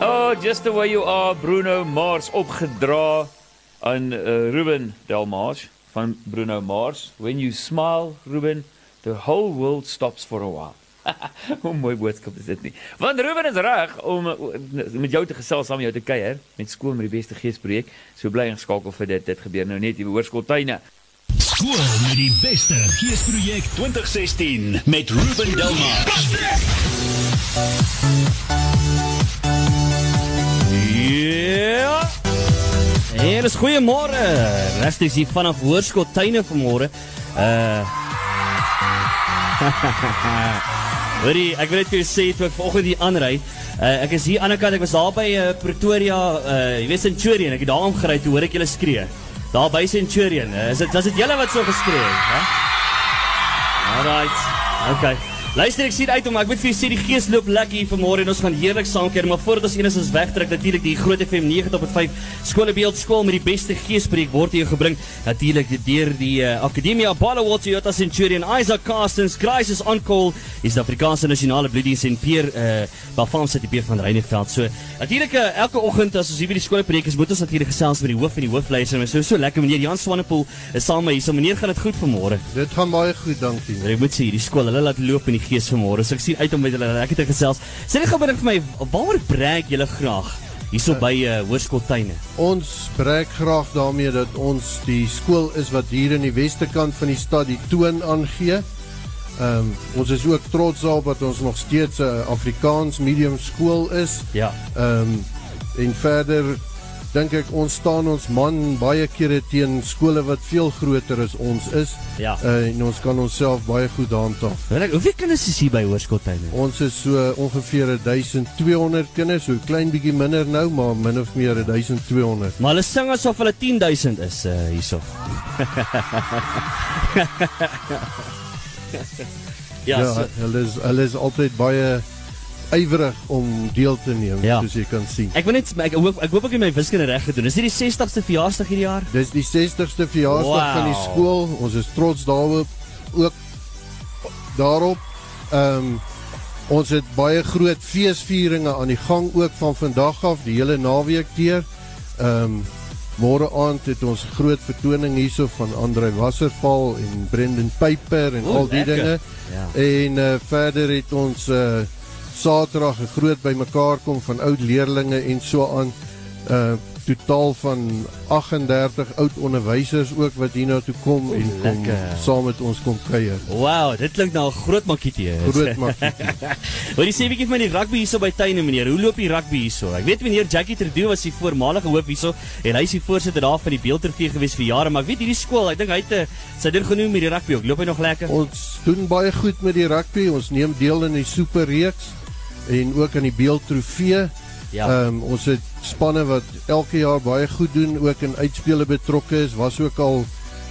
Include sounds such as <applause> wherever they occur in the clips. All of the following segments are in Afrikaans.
Oh, just the way you are, Bruno Mars opgedra aan uh, Ruben Delmars van Bruno Mars. When you smile, Ruben, the whole world stops for a while. <laughs> Hoe mooi boodskap is dit nie. Want Ruben is reg om uh, met jou te gesels, saam met jou te kuier met skool met die beste geesprojek. So bly ingeskakel vir dit. Dit gebeur nou net hier by Hoërskooltuine. Skool met die beste geesprojek 2016 met Ruben Delmar. Ja. En dis goeiemôre. Regtig hier vanaf Hoërskooltuine vanmôre. Uh <laughs> Hoorie, ek wil net vir jou sê toe ek vanoggend hier aanry, uh, ek is hier aan die kant, ek was daar by uh, Pretoria, uh jy weet Centurion, ek het daar omgery toe hoor ek julle skree. Daar by Centurion. Uh, is dit is dit julle wat so geskree het, hè? Alright. Okay. Luister, ek sien uit om ek moet vir julle sê die gees loop lekker hier vanmôre en ons gaan heerlik saam kuier, maar voordat ons eers ons wegtrek, natuurlik die Groot FM 90.5 skoolbeeld skool met die beste geespreek word hier gebring, natuurlik deur die uh, Akademie Apollo Toyota Centurion Isaac Carstens Crisis on Call is die Afrikaanse nasionale bloeddiens en Pier uh, Bafam sit die Pier van Reineveld. So natuurlik uh, elke oggend as ons hier by die skoolpreek is, moet ons natuurlik gesels met die hoof en die hoofleier. Ons so so lekker meneer Jan Swanepoel is saam met hier. So meneer, gaan dit goed vanmôre? Dit gaan baie goed, dankie. Ek moet sê hierdie skool, hulle laat loop in die gees vanmôre. So ek sien uit om met hulle lekker te gesels. Sê net gou binne vir my, waaroor breek julle graag hierso by uh, Hoërskooltuine? Ons breek graag daarmee dat ons die skool is wat hier in die weste kant van die stad die toon aangee. Ehm um, ons is ook trots daarop dat ons nog steeds 'n Afrikaans medium skool is. Ja. Ehm um, en verder dink ek ons staan ons man baie kere teen skole wat veel groter as ons is. Ja. Uh, en ons kan onsself baie goed handhaaf. Weet ek, hoeveel kinders is hier by Hoërskooltuine? Ons is so ongeveer 1200 kinders, so klein bietjie minder nou, maar min of meer 1200. Maar hulle sing asof hulle 10000 is uh, hierso. <laughs> ja, Ja, so, hulle is hulle is altyd baie ywerig om deel te neem, Ja. soos jy kan sien. ek wil net ek hoop ek hoop ek het my wiskunde reg gedoen. Is dit die 60ste verjaarsdag hierdie jaar? Dis die 60ste verjaarsdag Wow. van die skool. Ons is trots daarop ook daarop. Ehm um, ons het baie groot feesvieringe aan die gang ook van vandag af die hele naweek deur. Ehm um, môre aand het ons groot vertoning hierso van Andre Wasserval en Brendan Piper en O, al die lekker. dinge. Ja. En uh, verder het ons uh Saterdag 'n groot bymekaar kom van oud leerlinge en so aan. Uh totaal van 38 oud onderwysers ook wat hiernatoe kom en kom lekker. saam met ons kom kuier. Wow, dit klink nou 'n groot makkie. Groot makkie. <laughs> Wat jy sê bietjie van die rugby hierso by tuine meneer. Hoe loop die rugby hierso? Ek weet meneer Jackie Trudeau was die voormalige hoof hierso en hy is die voorsitter daar van die Beeldtrofee gewees vir jare, maar ek weet hierdie skool, ek dink hy het 'n sy deur genoem met die rugby ook. Loop hy nog lekker? Ons doen baie goed met die rugby. Ons neem deel in die superreeks en ook aan die beeldtrofee. Ja. Ehm um, ons het spanne wat elke jaar baie goed doen, ook in uitspele betrokke is. Was ook al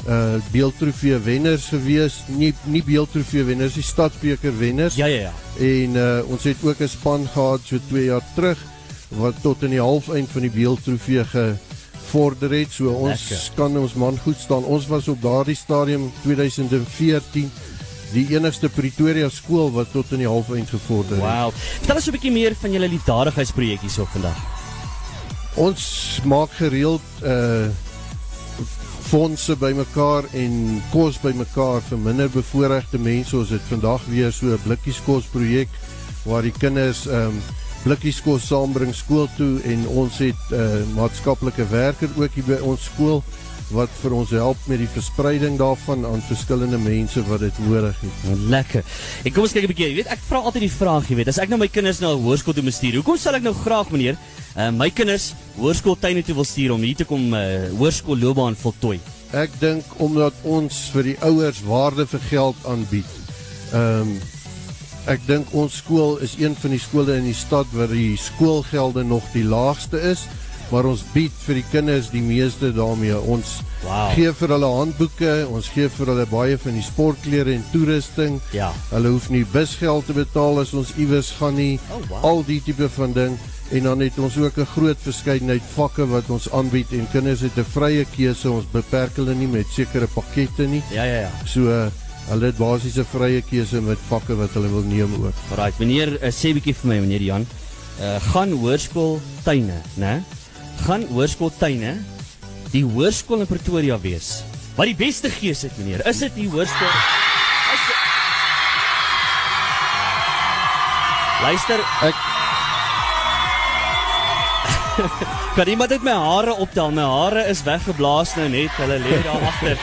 uh beeldtrofee wenners gewees. Nie nie beeldtrofee wenners, die stadsbeker wenners. Ja ja ja. En uh ons het ook 'n span gehad so 2 jaar terug wat tot in die halfeind van die beeldtrofee gevorder het. So ons Lekker. kan ons man goed staan. Ons was op daardie stadium 2014 die enigste Pretoria skool wat tot in die halfeind gevorder het. Wow. Vertel ons 'n bietjie meer van julle liefdadigheidsprojek hierso vandag. Ons maak gereeld uh fondse bymekaar en kos bymekaar vir minder bevoorregte mense. Ons het vandag weer so 'n blikkieskos projek waar die kinders ehm um, blikkieskos saambring skool toe en ons het 'n uh, maatskaplike werker ook hier by ons skool wat vir ons help met die verspreiding daarvan aan verskillende mense wat dit nodig het. Nou, Lekker. En kom ons kyk 'n bietjie. Jy weet, ek vra altyd die vraag, jy weet, as ek nou my kinders na hoërskool toe moet stuur, hoekom sal ek nou graag, meneer, uh, my kinders hoërskooltuine toe wil stuur om hier te kom uh, hoërskoolloopbaan voltooi? Ek dink omdat ons vir die ouers waarde vir geld aanbied. Ehm um, ek dink ons skool is een van die skole in die stad waar die skoolgelde nog die laagste is, maar ons bied vir die kinders die meeste daarmee. Ons Wow. gee vir hulle handboeke, ons gee vir hulle baie van die sportklere en toerusting. Ja. Hulle hoef nie busgeld te betaal as ons iewers gaan nie. Oh, wow. Al die tipe van ding en dan het ons ook 'n groot verskeidenheid vakke wat ons aanbied en kinders het 'n vrye keuse. Ons beperk hulle nie met sekere pakkette nie. Ja ja ja. So hulle het basies 'n vrye keuse met vakke wat hulle wil neem ook. Alraai, meneer, uh, sê bietjie vir my, meneer Jan. uh, gaan hoërskool tuine, né? Gaan hoërskool tuine die hoërskool in Pretoria wees. Wat die beste gees het, meneer. Is dit die hoërskool? Is dit... Luister, Ek <laughs> kan iemand net my hare optel? My hare is weggeblaas nou net. Hulle lê daar <laughs> agter.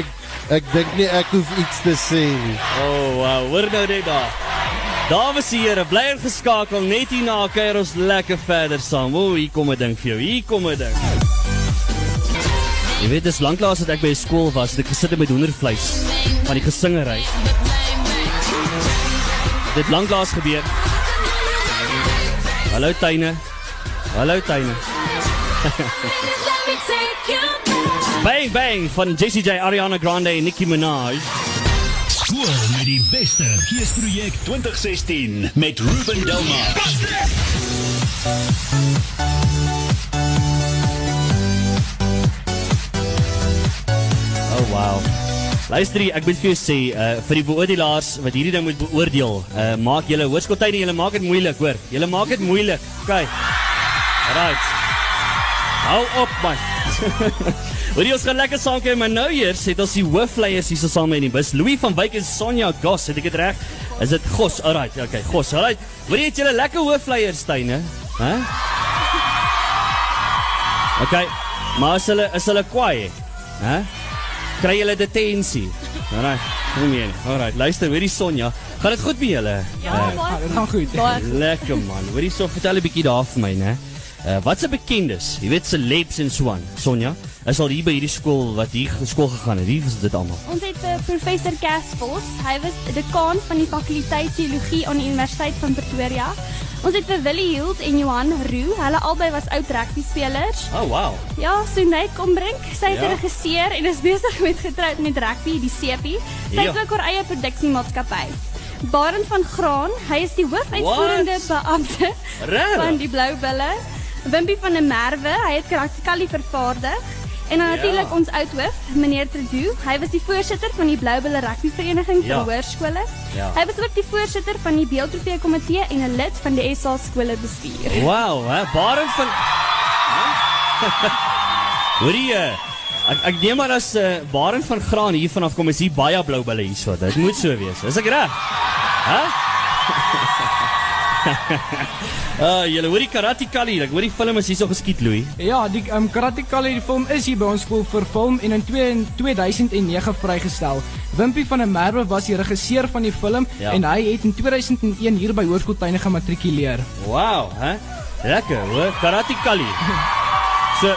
ek ek dink nie ek hoef iets te sê nie. Oh, wow, hoor nou net daar. Dames en here, bly ingeskakel net hier na kuier ons lekker verder saam. O, hier kom 'n ding vir jou. Hier kom 'n ding. Jy weet, dis lanklaas dat ek by skool was, het ek gesit het met hoendervleis van die gesingery. Dit lanklaas gebeur. Hallo tuine. Hallo tuine. Bang bang van Jessie J, Ariana Grande en Nicki Minaj. Skool met die beste geesprojek 2016 met Ruben Delmar. Oh wow. Luister hier, ek moet vir jou sê, uh vir die beoordelaars wat hierdie ding moet beoordeel, uh maak julle hoërskooltyd en julle maak dit moeilik, hoor. Julle maak dit moeilik. OK. Right. Hou op man. <laughs> Hoor jy ons gaan lekker saam kyk, maar nou eers het ons die hoofleiers hier so saam in die bus. Louis van Wyk en Sonja Gos, het ek dit reg? Is dit Gos? Alright, okay, Gos. Alright. Hoor jy het julle lekker hoofleiers tuine, hè? Okay. Maar as hulle is hulle kwaai, hè? Kry julle detensie. Alright. Nee nee. Alright. Luister, hoorie Sonja, gaan dit goed met julle? Ja, baie. Dit gaan goed. Lekker man. Hoorie so vertel 'n bietjie daar vir my, né? Uh, wat se bekendes? Jy weet celebs en so aan. Sonja, is al hier by hierdie skool wat hier skool gegaan het. Wie was dit almal? Ons het uh, professor Caspos. Hy was dekaan van die fakulteit teologie aan die Universiteit van Pretoria. Ons het vir Willie Hield en Johan Roo. Hulle albei was oud rugby spelers. Oh wow. Ja, Sunay Kombrink, sy is Ja. regisseur en is besig met getroud met rugby, die CP. Sy Ja. het ook haar eie produksiemaatskappy. Barend van Graan, hy is die hoofuitvoerende beampte van die Blou Bulle. Wimpie van der Merwe, hy het karakterkalie vervaardig. En dan Ja. natuurlik ons oud hoof, meneer Tredu. Hy was die voorsitter van die Blou Bulle rugbyvereniging vir Ja. hoërskole. Ja. Hy was ook die voorsitter van die Beeldtrofee komitee en 'n lid van die SA skole bestuur. Wow, hè, Barend van <laughs> Hoorie, uh, ek ek neem maar as uh, Barend van Graan hier vanaf kom is hier baie blou bulle hierso. Dit moet so wees. Is ek reg? Hæ? <laughs> <laughs> Ah, julle hoorie Karate Kali, ek hoor die film is hierso geskiet, Louis. Ja, die um, Karate Kali die film is hier by ons skool verfilm en in 2 2009 vrygestel. Wimpie van der Merwe was die regisseur van die film Ja. en hy het in 2001 hier by Hoërskooltuine gematrikuleer. Wow, hè? Lekker, hoor. Karate Kali. <laughs> So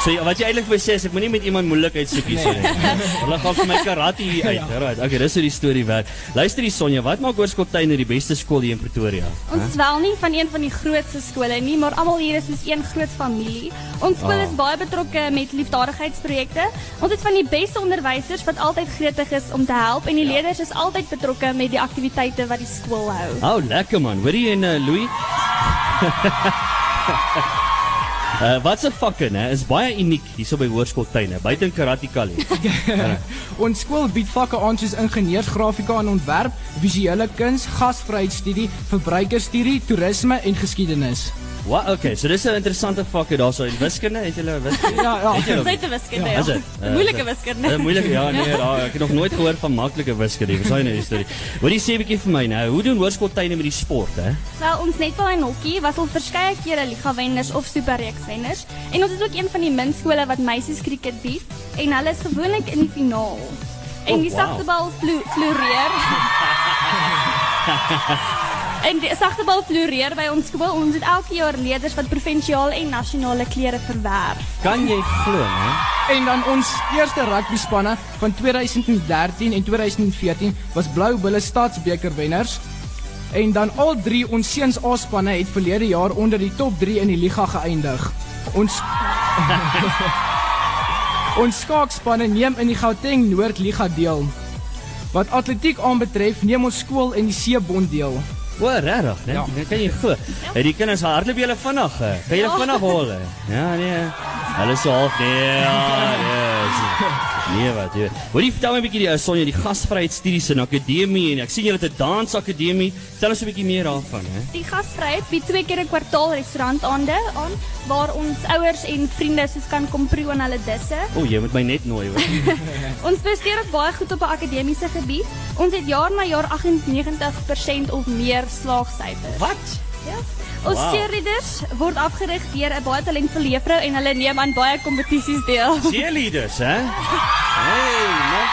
So ja, wat jy eintlik wil sê is ek moenie met iemand moeilikheid soek hier so nie. <laughs> Hulle gaan vir my karate hier uit. Alright. Okay, dis hoe die storie werk. Luister hier Sonja, wat maak Hoërskooltuine die beste skool hier in Pretoria? Ons is wel nie van een van die grootste skole nie, maar almal hier is soos een groot familie. Ons skool Ah. is baie betrokke met liefdadigheidsprojekte. Ons het van die beste onderwysers wat altyd gretig is om te help en die Ja. leerders is altyd betrokke met die aktiwiteite wat die skool hou. Oh, lekker man. Hoorie en uh, Louis. <laughs> Uh, wat se vakke nê is baie uniek hierso by Hoërskooltuine, buite in Karate Kali. <laughs> Ons skool bied vakke aan soos ingenieursgrafika en ontwerp, visuele kuns, gasvryheidstudie, verbruikerstudie, toerisme en geskiedenis. Wat? Okay, so dis 'n interessante vakke daarso in wiskunde. Het julle wiskunde? Ja, ja. Dit is wiskunde. Ja, Ja, is dit? Eh, Moeilike wiskunde. Uh, moeilike ja, nee, ja, ek het nog nooit gehoor van maklike wiskunde. Dis nou 'n storie. Wat jy sê 'n bietjie vir my nou, hoe doen Hoërskooltuine met die sport, hè? Wel, ons netbal en hokkie was al verskeie kere liga wenners of superreeks wenners en ons is ook een van die min skole wat meisies krieket bied en hulle is gewoonlik in die finaal. En Oh, die wow. sagtebal vlo floreer. <laughs> <laughs> En die sagtebal floreer by ons skool. Ons het elke jaar leerders wat provinsiale en nasionale klere verwerf. Kan jy glo, hè? En dan ons eerste rugby spanne van 2013 en 2014 was Blou Bulle Stadsbeker wenners. En dan al drie ons seuns A spanne het verlede jaar onder die top 3 in die liga geëindig. Ons <laughs> Ons skaakspanne neem in die Gauteng Noord Liga deel. Wat atletiek aanbetref, neem ons skool in die C-bond deel. O, regtig, né? Ja. Kan jy glo? Ja. Die kinders hardloop julle vinnig, hè? Kan jy Ja. vinnig hol, hè? Ja, nee. Hulle so half nee, ja, nee. so- Nee wat, jy. Hoor jy vertel my 'n bietjie die uh, Sonja die gasvryheidsstudies in akademie en ek sien julle het 'n dansakademie. Vertel ons 'n bietjie meer daarvan, hè. Die gasvryheid bied twee keer 'n kwartaal restaurantaande aan waar ons ouers en vriende soos kan kom proe aan hulle disse. O, jy moet my net nooi hoor. <laughs> Ons presteer ook baie goed op 'n akademiese gebied. Ons het jaar na jaar 98% of meer slaagsyfers. Wat? Ja. Ons Wow. cheerleaders word afgerig deur 'n baie talentvolle juffrou en hulle neem aan baie kompetisies deel. <laughs> Cheerleaders, hè? Hey, man.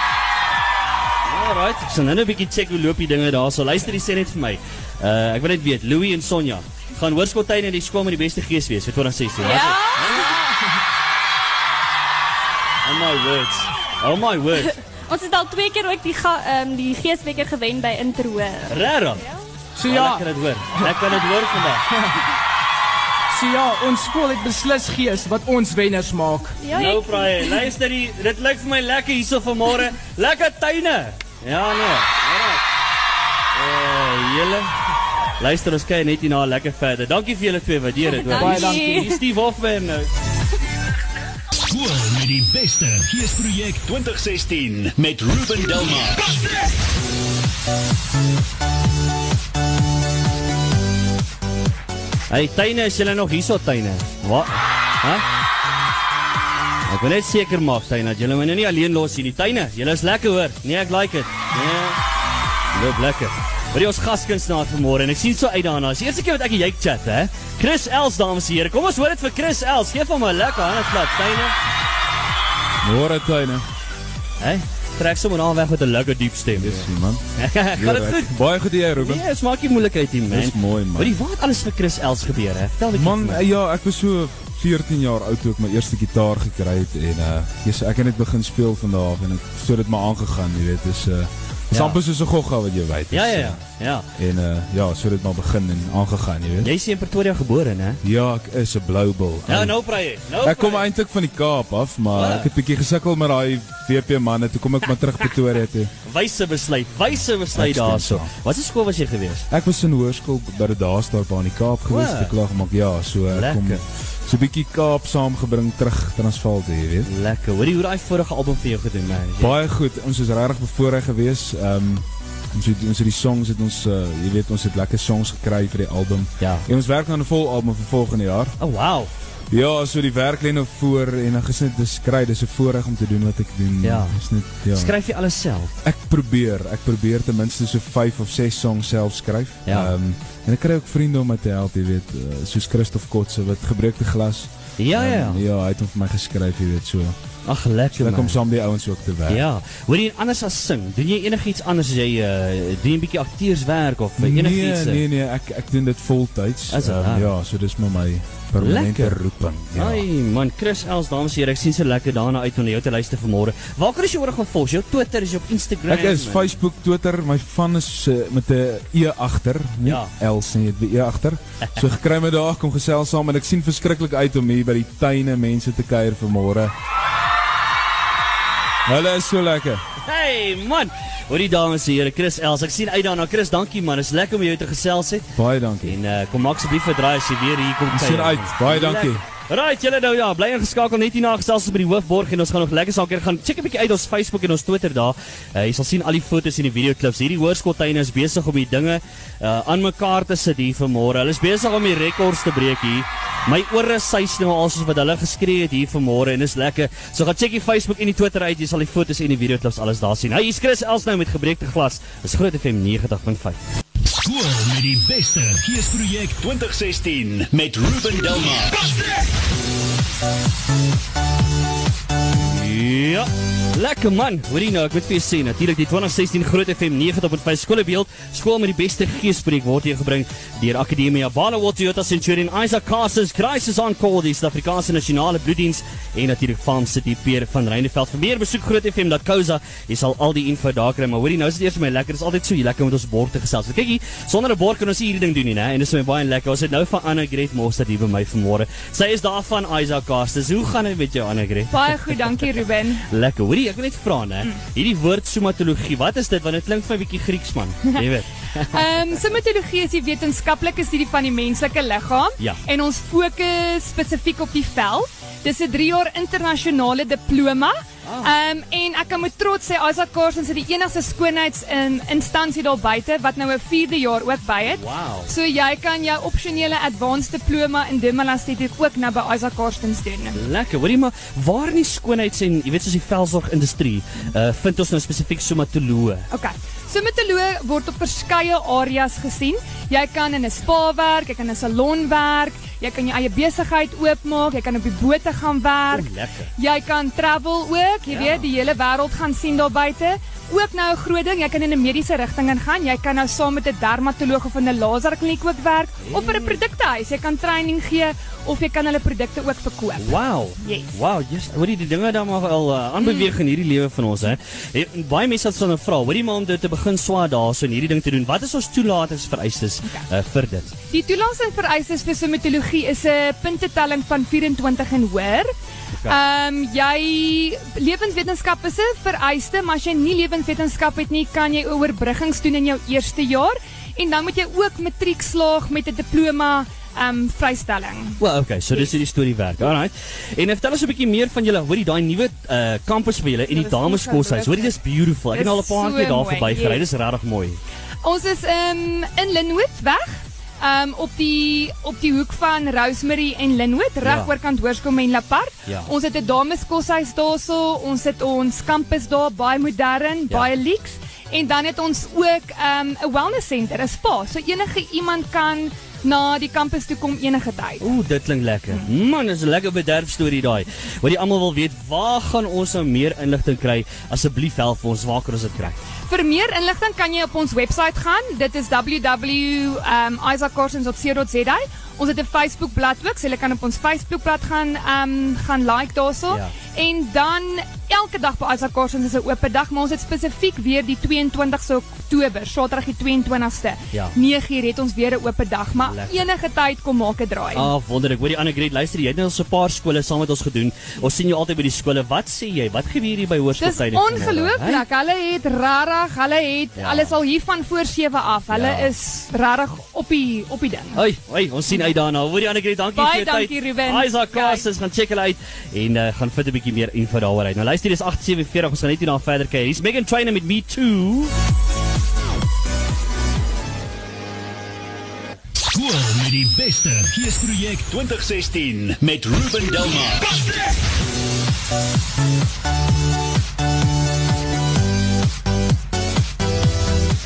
Alright, ek sal nou net 'n bietjie check hoe loop die dinge daar. So luister, jy sê net vir my. Uh ek wil net weet, Louis en Sonja gaan hoërskooltyd in die skool met die beste gees wees vir 2016. Wat is Ja. <laughs> Oh my words. Oh my word. <laughs> Ons het al twee keer ook die ga, um, die geesbeker gewen by Interhoor. Regtig? So ja, Ek kan dit hoor. Ek kan dit hoor vandag. <laughs> so ja, ons skool het beslis gees wat ons wenners maak. Ja, Nou ek, praai, luister hier, dit lyk vir my lekker hierso vanmôre. Lekker tuine. Ja nee. Eh, julle Luister, ons kyk net hier na lekker verder. Dankie vir julle twee, waardeer dit. Baie dankie. Hier is Steve Hofman nou. Skool met die beste geesprojek 2016 met Ruben Delmar. Hey, tuine, is julle nog hierso tuine? Wat? Hæ? Ek wil net seker maak tuine dat julle my nou nie alleen los hier nie. Tuine, julle is lekker hoor. Nee, ek like dit. Nee. Loop lekker. Wat is ons gaskunstenaar vanmôre en ek sien so uit daarna. Dis die eerste keer wat ek en jy chat, hè? Chris Els, dames en here. Kom ons hoor dit vir Chris Els. Geef hom 'n lekker handeklap, tuine. Môre tuine. Hè? Trek sommer aan weg met 'n lekker diep stem. Dis man. <laughs> Gaan dit goed? Baie goed jy Ruben. Nee, smaak nie moeilikheid nie, man. Dis mooi man. wat alles vir Chris Els gebeur, hè? Vertel 'n bietjie. Man, my. eh, ja, ek was so 14 jaar oud toe ek my eerste gitaar gekry het en uh yes, ek het net begin speel van daar af en ek so dit maar aangegaan, jy weet, dis uh dis Ja. amper soos 'n gogga wat jy weet. Ja, ja, ja. Ja. uh, En uh ja, so dit maar begin en aangegaan, jy weet. Jy is in Pretoria gebore, hè? Ja, ek is 'n blou bil. Ja, En nou praai jy. Nou Ek kom eintlik van die Kaap af, maar Ah. ek het bietjie gesukkel met daai WP manne, toe kom ek maar terug Pretoria toe. <laughs> Wyse besluit, wyse besluit daarso. Wat 'n skool was jy gewees? Ek was in hoërskool by die Daarstorp aan die Kaap gewees, te klag maak ja, so ek kom Lekker. So 'n bietjie Kaap saamgebring terug Transvaal toe, jy weet. Lekker. Hoorie hoe daai vorige album vir jou gedoen, man. Baie goed. Ons is regtig bevoorreg geweest. Ehm um, ons het ons het die songs het ons uh, jy weet ons het lekker songs gekry vir die album. Ja. En ons werk aan 'n vol album vir volgende jaar. Oh wow. Ja, so die werk lê nou voor en dan gesit dis kry, dis 'n voorreg om te doen wat ek doen. Ja. Dis net ja. Skryf jy alles self? Ek probeer, ek probeer ten minste so 5 of 6 songs self skryf. Ja. Ehm en ek kry ook vriende om my te help, jy weet, uh, soos Christof Kotse wat gebreekte glas. Ja, ja. Ehm, ja, hy het hom vir my geskryf, jy weet, so. Ag lekker. Ek kom man. saam die ouens ook te werk. Ja. Hoor jy anders as sing? Doen jy enigiets anders as jy uh, doen 'n bietjie akteurswerk of enigiets? Nee, nee, nee, ek ek doen dit voltyds. Dit, Ehm, ah. ja, so dis maar my permanente Lekker. roeping. Ja. Ai man, Chris Els, dames en here, ek sien so lekker daarna uit om na jou te luister vanmôre. Waar kan ons jou oor gaan volg? Jou Twitter, is jy op Instagram? Ek is en- Facebook, Twitter, my van is uh, met 'n e agter, nie Ja. Sien jy, die e agter. <laughs> So gekry my daar kom gesels saam en ek sien verskriklik uit om hier by die tuine mense te kuier vanmôre. Hulle is so lekker. Hey man. Hoor die dames en here, Chris Els. Ek sien uit daarna. Chris, dankie man. Is lekker om jou te gesels het. Baie dankie. En uh, kom maak asseblief 'n draai as jy weer hier kom Ons sien uit. Baie dankie. Right, julle nou ja, bly ingeskakel net hierna gesels ons by die hoofborg en ons gaan nog lekker sake gaan check 'n bietjie uit ons Facebook en ons Twitter daar. Uh, jy sal sien al die foto's en die video klips. Hierdie hoërskooltuine is besig om die dinge uh, aan mekaar te sit hier vanmôre. Hulle is besig om die rekords te breek hier. My ore sys nou al soos wat hulle geskree het hier vanmôre en dis lekker. So gaan check die Facebook en die Twitter uit. Jy sal die foto's en die video klips alles daar sien. Hy hier's Chris Els nou met gebreekte glas. Dis Groot FM 90.5. Skool met die beste geesprojek 2016 met Ruben Delmar. Ja. Lekker man. Hoorie nou, ek moet vir jou sê natuurlik die 2016 Groot FM 90.5 skoolbeeld, skool met die beste geespreek word hier gebring deur Akademia Barloworld Toyota Centurion Isaac Casters Crisis on Call die Suid-Afrikaanse Nasionale Bloeddiens en natuurlik Farm City Pier van Reineveld. Vir meer besoek grootfm.co.za. Jy sal al die info daar kry, maar hoorie nou is dit eers vir my lekker. Dit is altyd so lekker om met ons bord te gesels. Kyk hier, sonder 'n bord kan ons hierdie ding doen nie, né? En dit is vir my baie lekker. Ons het nou van Anna Gret Mostert hier by my vanmôre. Sy is daar van Isaac Casters. Hoe gaan dit met jou Anna Gret? Baie goed, dankie Ruben. <laughs> Lekker. Hoorie, ek wil net vra nê. Hierdie woord somatologie, wat is dit? Want dit klink vir 'n bietjie Grieks man. <laughs> Jy weet. <laughs> Ehm um, somatologie is die wetenskaplike studie van die menslike liggaam Ja. en ons fokus spesifiek op die vel. Dis 'n 3 jaar internasionale diploma. Ehm um, en ek kan met trots sê Isaac Carstens is die enigste skoonheids in instansie daar buite wat nou 'n 4de jaar ook by het. Wow. So jy kan jou opsionele advanced diploma in dermalestetiek ook nou by Isaac Carstens doen. Lekker. Hoorie maar, waar in die skoonheids en jy weet soos die velsorgindustrie, uh vind ons nou spesifiek somatoloë. OK. Somatoloog word op verskeie areas gesien. Jy kan in 'n spa werk, jy kan in 'n salon werk, jy kan jou eie besigheid oopmaak, jy kan op die bote gaan werk. O, lekker. Jy kan travel ook, jy Ja. weet, die hele wêreld gaan sien daar buite. Ook nou 'n groot ding, jy kan in 'n mediese rigting ingaan. Jy kan nou saam met 'n dermatoloog of in 'n laserkliniek ook werk of vir 'n produktehuis. Jy kan training gee of jy kan hulle produkte ook verkoop. Wow. Yes. Wow, yes. Hoorie die dinge dan maar al uh, aanbeweeg mm. in hierdie lewe van ons hè. Hey, baie mense sal dan vra, hoorie maar om dit te begin swaar daarso en hierdie ding te doen. Wat is ons toelatingsvereistes uh, vir dit? Die toelating vereistes vir somatologie is 'n puntetelling van 24 en hoër. Ehm um, jy lewenswetenskap is 'n vereiste, maar as jy nie lewenswetenskap het nie, kan jy oorbruggings doen in jou eerste jaar en dan moet jy ook matriek slaag met 'n diploma ehm um, vrystelling. Well, okay, so dis hoe die storie werk. Alright. En vertel ons 'n bietjie meer van julle, hoorie daai nuwe uh, campus vir julle en die Dit is dameskoshuis. Hoorie dis beautiful. Ek het al 'n paar keer daar mooi, verby gery. yes. Dis regtig mooi. Ons is ehm um, in Linwood weg. Um op die op die hoek van Rosemary en Linwood, reg Ja. oorkant Hoërskool en Lapart. Ja. Ons het 'n dameskoshuis daarso, ons het ons kampus daar baie modern, Ja. baie luxe en dan het ons ook um 'n wellness center, 'n spa. So enige iemand kan na die kampus toe kom enige tyd. Ooh, dit klink lekker. Man, dis 'n lekker bederf storie daai. Wat die almal wil weet, waar gaan ons nou meer inligting kry? Asseblief help ons, waar kan ons dit kry? Vir meer inligting kan jy op ons webwerf gaan. Dit is www.isaaccarsons.co.za. Ons het 'n Facebook bladsy ook, so jy kan op ons Facebook bladsy gaan um gaan like daarso. Ja. En dan elke dag by Isaac Carsons is 'n oop dag, maar ons het spesifiek weer die 22ste Oktober, Saterdag die 22ste. Ja. 9uur het ons weer 'n oop dag, maar Lekker. enige tyd kom maak 'n draai. Ah, wonderlik. Hoor die ander Greet, luister, jy het nou so 'n paar skole saam met ons gedoen. Ons sien jou altyd by die skole. Wat sê jy? Wat gebeur hier by Dis hoërskooltyding? ongelooflik. Hulle het rarig, hulle het Ja. hulle is al hier van voor 7 af. Hulle Ja. is rarig op die op die ding. Hoi, hoi, ons sien uit daarna. Hoor die ander Greet, dankie Baie vir jou tyd. dankie, Ruben. Isaac Carstens gaan check hulle uit en uh, gaan vind 'n bietjie meer info daaroor uit. Nou luister, dis 8:47. Ons gaan net hierna verder kyk. Hier's Megan Trainor met Me Too. Skool met die beste geesprojek 2016 met Ruben Delmar.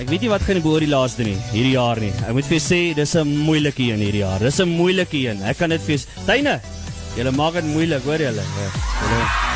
Ek weet nie wat gaan oor die laaste nie, hierdie jaar nie. Ek moet vir jou sê, dis 'n moeilike een hierdie jaar. Dis 'n moeilike een. Ek kan dit vir jou Tuine. Julle maak dit moeilik, hoor julle. Ja,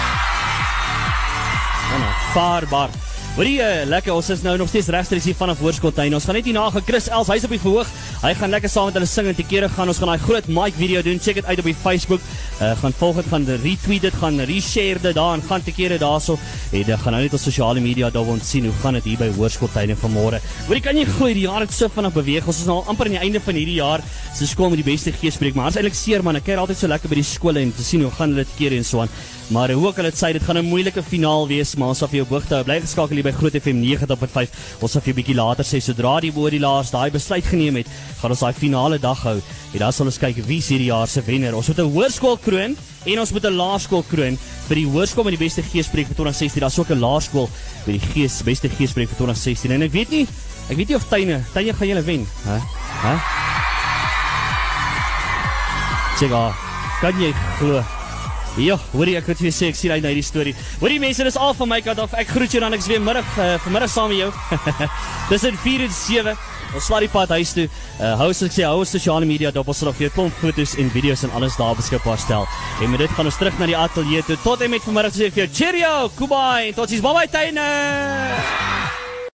Julle. Nou, vaarbaar. Hoorie, uh, lekker. Ons is nou nog steeds regstreeks hier vanaf Hoërskooltuin. Ons gaan net hierna gaan Chris Els, hy's op die verhoog. Hy gaan lekker saam met hulle sing en te kere gaan. Ons gaan daai groot mic video doen. Check dit uit op die Facebook. Uh, gaan volg dit, gaan retweet dit, gaan reshare dit daar en gaan te kere daarso. En dan gaan nou net op sosiale media daar ons sien hoe gaan dit hier by Hoërskooltuin vanmôre. Hoorie, kan jy glo die jaar het so vinnig beweeg. Ons is nou al amper aan die einde van hierdie jaar. Se skool met die beste geespreek, maar ons eintlik seer man. Ek kyk altyd so lekker by die skole en te sien hoe gaan hulle te kere en so aan. Maar hoe ook al dit sê, dit gaan 'n moeilike finaal wees, maar ons sal vir jou hoogte hou. Bly geskakel hier by Groot FM 90.5. Ons sal vir jou bietjie later sê sodra die laas daai besluit geneem het, gaan ons daai finale dag hou. En dan sal ons kyk wie is hierdie jaar se wenner. Ons moet 'n hoërskool kroon en ons moet 'n laerskool kroon vir die hoërskool met die beste geespreek vir 2016. Daar's ook 'n laerskool vir die gees beste geespreek vir 2016. En ek weet nie, ek weet nie of Tuine, Tuine gaan julle wen, hè? Hè? Sega, kan jy glo? Ja, hoorie ek het vir jou sê ek sien uit na hierdie storie. Hoorie mense, dis al van my kant af. Ek groet jou dan ek's weer middag uh, vanmiddag saam met jou. <laughs> in 4 en 7. Ons slaap die pad huis toe. Uh, hou soos ek sê, hou ons sosiale media dop. Ons sal vir jou klomp foto's en video's en alles daar beskikbaar stel. En met dit gaan ons terug na die ateljee toe. Tot en met vanmiddag sê ek vir jou cheerio, goodbye en totsiens. Bye bye tuine.